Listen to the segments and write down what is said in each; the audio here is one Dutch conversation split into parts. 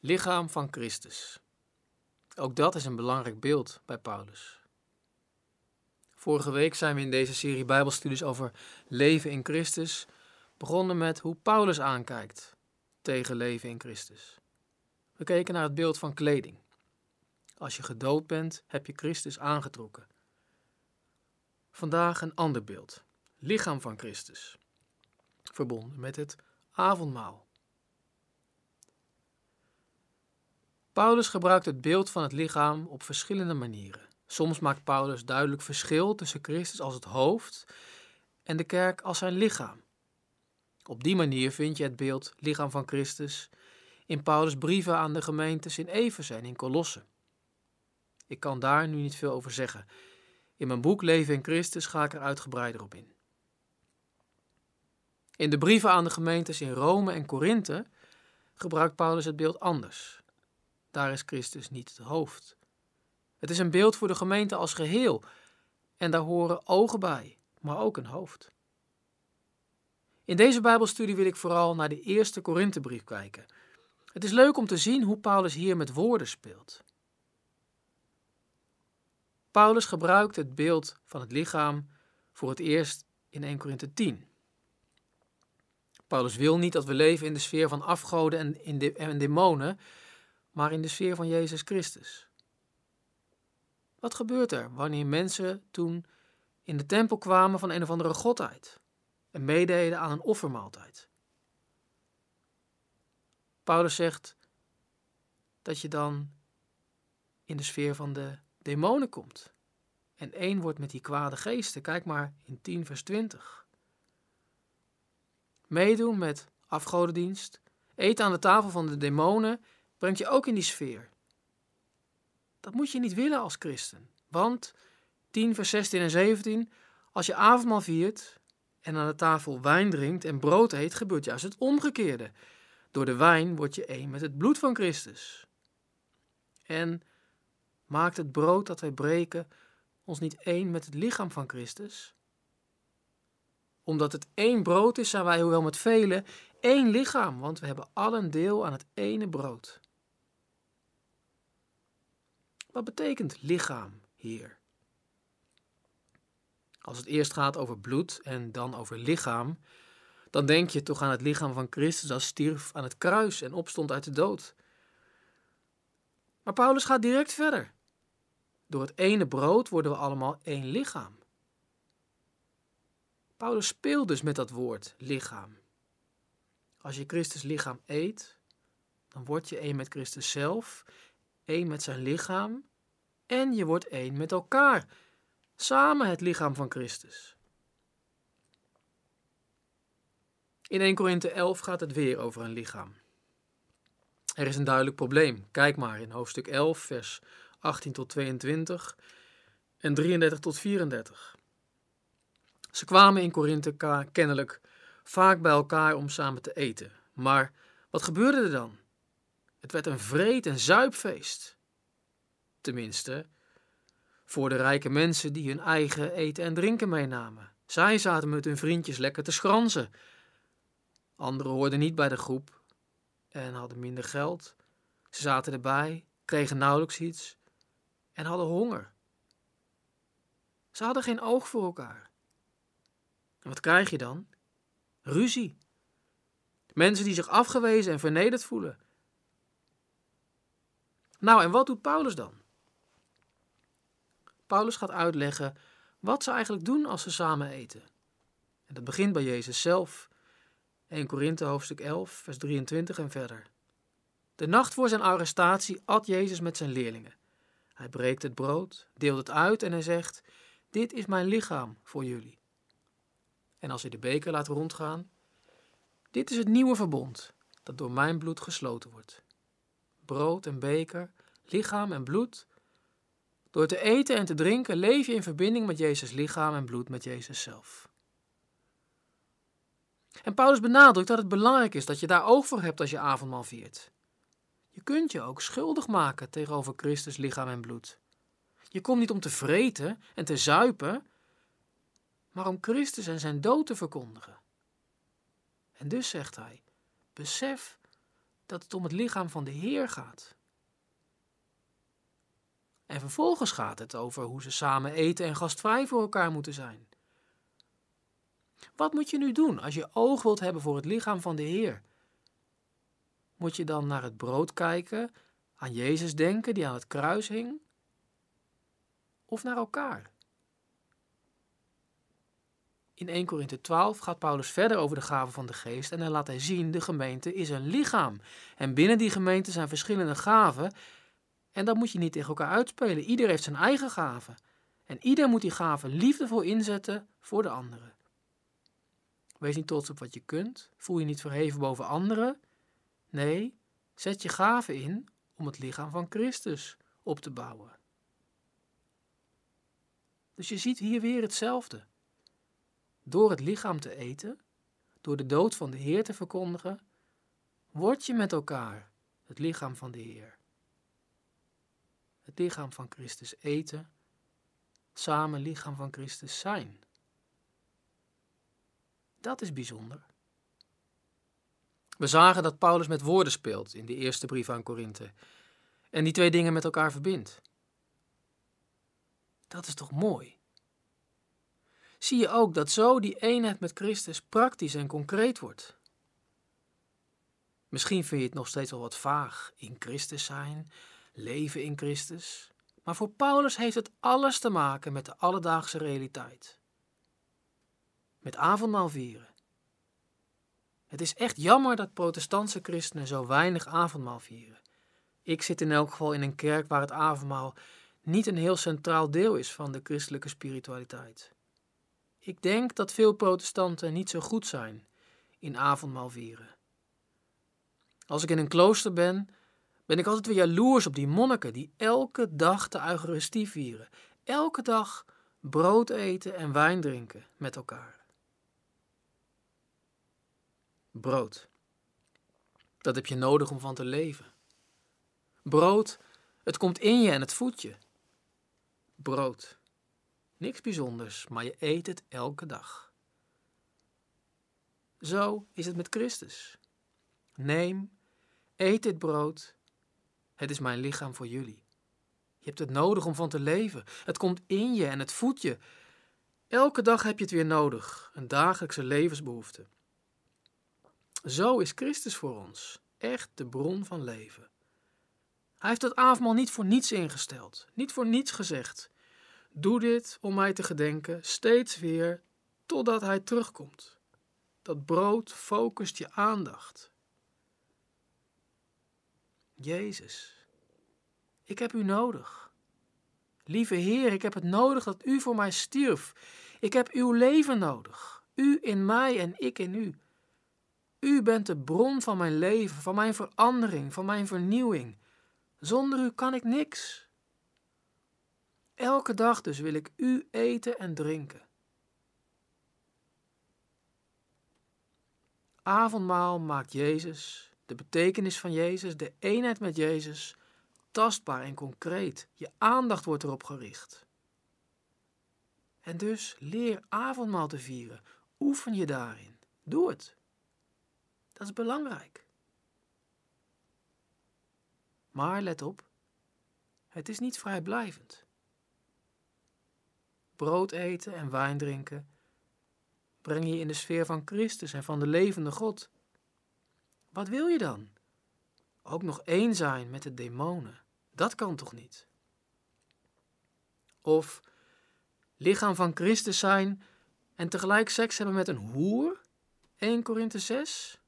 Lichaam van Christus. Ook dat is een belangrijk beeld bij Paulus. Vorige week zijn we in deze serie Bijbelstudies over leven in Christus begonnen met hoe Paulus aankijkt tegen leven in Christus. We keken naar het beeld van kleding. Als je gedood bent, heb je Christus aangetrokken. Vandaag een ander beeld. Lichaam van Christus. Verbonden met het avondmaal. Paulus gebruikt het beeld van het lichaam op verschillende manieren. Soms maakt Paulus duidelijk verschil tussen Christus als het hoofd en de kerk als zijn lichaam. Op die manier vind je het beeld lichaam van Christus in Paulus' brieven aan de gemeentes in Efeze en in Colosse. Ik kan daar nu niet veel over zeggen. In mijn boek Leven in Christus ga ik er uitgebreider op in. In de brieven aan de gemeentes in Rome en Korinthe gebruikt Paulus het beeld anders. Daar is Christus niet het hoofd. Het is een beeld voor de gemeente als geheel en daar horen ogen bij, maar ook een hoofd. In deze Bijbelstudie wil ik vooral naar de eerste Korinthebrief kijken. Het is leuk om te zien hoe Paulus hier met woorden speelt. Paulus gebruikt het beeld van het lichaam voor het eerst in 1 Korinthe 10. Paulus wil niet dat we leven in de sfeer van afgoden en, in de, en demonen, maar in de sfeer van Jezus Christus. Wat gebeurt er wanneer mensen toen in de tempel kwamen van een of andere godheid en meededen aan een offermaaltijd? Paulus zegt dat je dan in de sfeer van de demonen komt en één wordt met die kwade geesten. Kijk maar in 10 vers 20. Meedoen met afgodendienst, eten aan de tafel van de demonen brengt je ook in die sfeer. Dat moet je niet willen als christen. Want 10 vers 16 en 17, als je avondmaal viert en aan de tafel wijn drinkt en brood eet, gebeurt juist het omgekeerde. Door de wijn word je één met het bloed van Christus. En maakt het brood dat wij breken ons niet één met het lichaam van Christus? Omdat het één brood is, zijn wij, hoewel met velen, één lichaam, want we hebben allen deel aan het ene brood. Wat betekent lichaam hier? Als het eerst gaat over bloed en dan over lichaam, dan denk je toch aan het lichaam van Christus als stierf aan het kruis en opstond uit de dood. Maar Paulus gaat direct verder. Door het ene brood worden we allemaal één lichaam. Paulus speelt dus met dat woord lichaam. Als je Christus lichaam eet, dan word je één met Christus zelf, één met zijn lichaam en je wordt één met elkaar, samen het lichaam van Christus. In 1 Korinthe 11 gaat het weer over een lichaam. Er is een duidelijk probleem. Kijk maar in hoofdstuk 11, vers 18 tot 22 en 33 tot 34. Ze kwamen in Korinthe kennelijk vaak bij elkaar om samen te eten. Maar wat gebeurde er dan? Het werd een vreed- en zuipfeest. Tenminste, voor de rijke mensen die hun eigen eten en drinken meenamen. Zij zaten met hun vriendjes lekker te schransen. Anderen hoorden niet bij de groep en hadden minder geld. Ze zaten erbij, kregen nauwelijks iets en hadden honger. Ze hadden geen oog voor elkaar. En wat krijg je dan? Ruzie. Mensen die zich afgewezen en vernederd voelen. Nou, en wat doet Paulus dan? Paulus gaat uitleggen wat ze eigenlijk doen als ze samen eten. En dat begint bij Jezus zelf. 1 Korinthe hoofdstuk 11, vers 23 en verder. De nacht voor zijn arrestatie at Jezus met zijn leerlingen. Hij breekt het brood, deelt het uit en hij zegt: Dit is mijn lichaam voor jullie. En als hij de beker laat rondgaan: Dit is het nieuwe verbond dat door mijn bloed gesloten wordt. Brood en beker, lichaam en bloed. Door te eten en te drinken leef je in verbinding met Jezus' lichaam en bloed met Jezus zelf. En Paulus benadrukt dat het belangrijk is dat je daar oog voor hebt als je avondmaal viert. Je kunt je ook schuldig maken tegenover Christus lichaam en bloed. Je komt niet om te vreten en te zuipen, maar om Christus en zijn dood te verkondigen. En dus zegt hij: besef dat het om het lichaam van de Heer gaat. En vervolgens gaat het over hoe ze samen eten en gastvrij voor elkaar moeten zijn. Wat moet je nu doen als je oog wilt hebben voor het lichaam van de Heer? Moet je dan naar het brood kijken, aan Jezus denken die aan het kruis hing? Of naar elkaar? In 1 Korinthe 12 gaat Paulus verder over de gaven van de geest en dan laat hij zien, de gemeente is een lichaam. En binnen die gemeente zijn verschillende gaven en dat moet je niet tegen elkaar uitspelen. Ieder heeft zijn eigen gaven. En ieder moet die gaven liefdevol inzetten voor de anderen. Wees niet trots op wat je kunt. Voel je niet verheven boven anderen. Nee, zet je gaven in om het lichaam van Christus op te bouwen. Dus je ziet hier weer hetzelfde. Door het lichaam te eten, door de dood van de Heer te verkondigen, word je met elkaar het lichaam van de Heer. Het lichaam van Christus eten, samen lichaam van Christus zijn. Dat is bijzonder. We zagen dat Paulus met woorden speelt in de eerste brief aan Korinthe en die twee dingen met elkaar verbindt. Dat is toch mooi? Zie je ook dat zo die eenheid met Christus praktisch en concreet wordt? Misschien vind je het nog steeds wel wat vaag in Christus zijn, leven in Christus. Maar voor Paulus heeft het alles te maken met de alledaagse realiteit. Met avondmaal vieren. Het is echt jammer dat protestantse christenen zo weinig avondmaal vieren. Ik zit in elk geval in een kerk waar het avondmaal niet een heel centraal deel is van de christelijke spiritualiteit. Ik denk dat veel protestanten niet zo goed zijn in avondmaal vieren. Als ik in een klooster ben, ben ik altijd weer jaloers op die monniken die elke dag de Eucharistie vieren. Elke dag brood eten en wijn drinken met elkaar. Brood. Dat heb je nodig om van te leven. Brood, het komt in je en het voedt je. Brood. Niks bijzonders, maar je eet het elke dag. Zo is het met Christus. Neem, eet dit brood het is mijn lichaam voor jullie. Je hebt het nodig om van te leven. Het komt in je en het voedt je. Elke dag heb je het weer nodig, een dagelijkse levensbehoefte. Zo is Christus voor ons, echt de bron van leven. Hij heeft het avondmaal niet voor niets ingesteld, niet voor niets gezegd. Doe dit om mij te gedenken, steeds weer, totdat hij terugkomt. Dat brood focust je aandacht. Jezus, ik heb u nodig. Lieve Heer, ik heb het nodig dat u voor mij stierf. Ik heb uw leven nodig. U in mij en ik in u. U bent de bron van mijn leven, van mijn verandering, van mijn vernieuwing. Zonder u kan ik niks. Elke dag dus wil ik u eten en drinken. Avondmaal maakt Jezus de betekenis van Jezus, de eenheid met Jezus, tastbaar en concreet. Je aandacht wordt erop gericht. En dus leer avondmaal te vieren. Oefen je daarin. Doe het. Dat is belangrijk. Maar let op, het is niet vrijblijvend. Brood eten en wijn drinken breng je in de sfeer van Christus en van de levende God. Wat wil je dan? Ook nog één zijn met de demonen. Dat kan toch niet? Of lichaam van Christus zijn en tegelijk seks hebben met een hoer? 1 Korinthe 6?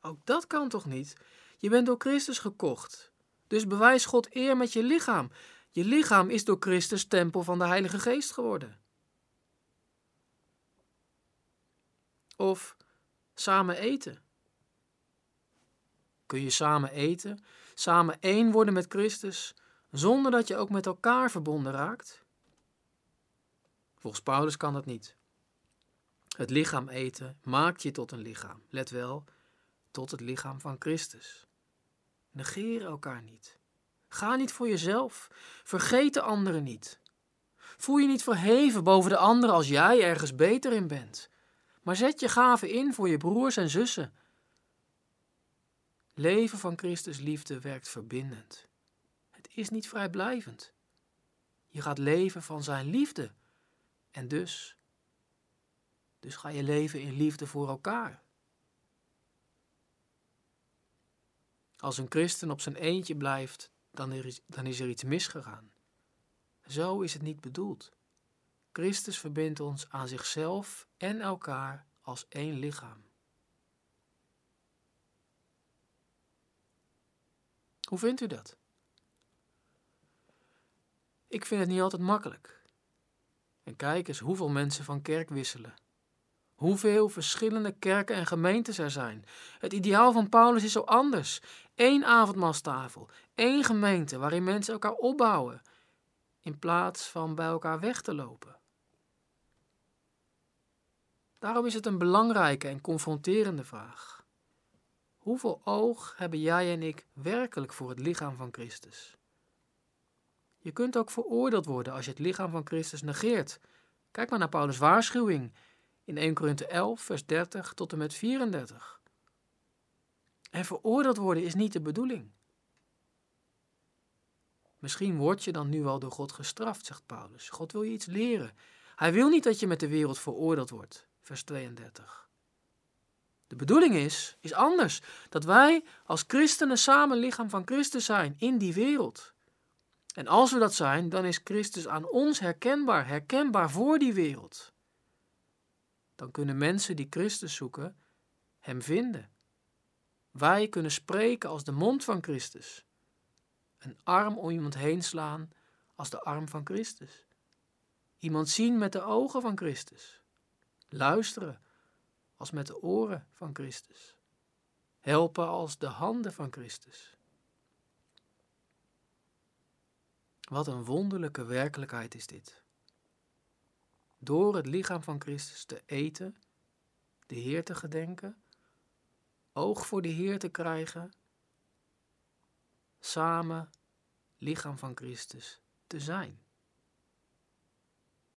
Ook dat kan toch niet? Je bent door Christus gekocht. Dus bewijs God eer met je lichaam. Je lichaam is door Christus tempel van de Heilige Geest geworden. Of samen eten. Kun je samen eten, samen één worden met Christus, zonder dat je ook met elkaar verbonden raakt? Volgens Paulus kan dat niet. Het lichaam eten maakt je tot een lichaam. Let wel, tot het lichaam van Christus. Negeer elkaar niet. Ga niet voor jezelf. Vergeet de anderen niet. Voel je niet verheven boven de anderen als jij ergens beter in bent. Maar zet je gaven in voor je broers en zussen Leven van Christus liefde werkt verbindend. Het is niet vrijblijvend. Je gaat leven van zijn liefde. En dus, dus ga je leven in liefde voor elkaar. Als een christen op zijn eentje blijft, dan is, dan is er iets misgegaan. Zo is het niet bedoeld. Christus verbindt ons aan zichzelf en elkaar als één lichaam. Hoe vindt u dat? Ik vind het niet altijd makkelijk. En kijk eens hoeveel mensen van kerk wisselen. Hoeveel verschillende kerken en gemeentes er zijn. Het ideaal van Paulus is zo anders. Eén avondmaalstafel, één gemeente waarin mensen elkaar opbouwen, in plaats van bij elkaar weg te lopen. Daarom is het een belangrijke en confronterende vraag. Hoeveel oog hebben jij en ik werkelijk voor het lichaam van Christus? Je kunt ook veroordeeld worden als je het lichaam van Christus negeert. Kijk maar naar Paulus' waarschuwing in 1 Korinthe 11, vers 30 tot en met 34. En veroordeeld worden is niet de bedoeling. Misschien word je dan nu wel door God gestraft, zegt Paulus. God wil je iets leren. Hij wil niet dat je met de wereld veroordeeld wordt. Vers 32. De bedoeling is, is anders. Dat wij als christenen samen lichaam van Christus zijn in die wereld. En als we dat zijn, dan is Christus aan ons herkenbaar, herkenbaar voor die wereld. Dan kunnen mensen die Christus zoeken Hem vinden. Wij kunnen spreken als de mond van Christus. Een arm om iemand heen slaan als de arm van Christus. Iemand zien met de ogen van Christus. Luisteren als met de oren van Christus. Helpen als de handen van Christus. Wat een wonderlijke werkelijkheid is dit. Door het lichaam van Christus te eten, de Heer te gedenken, oog voor de Heer te krijgen, samen lichaam van Christus te zijn.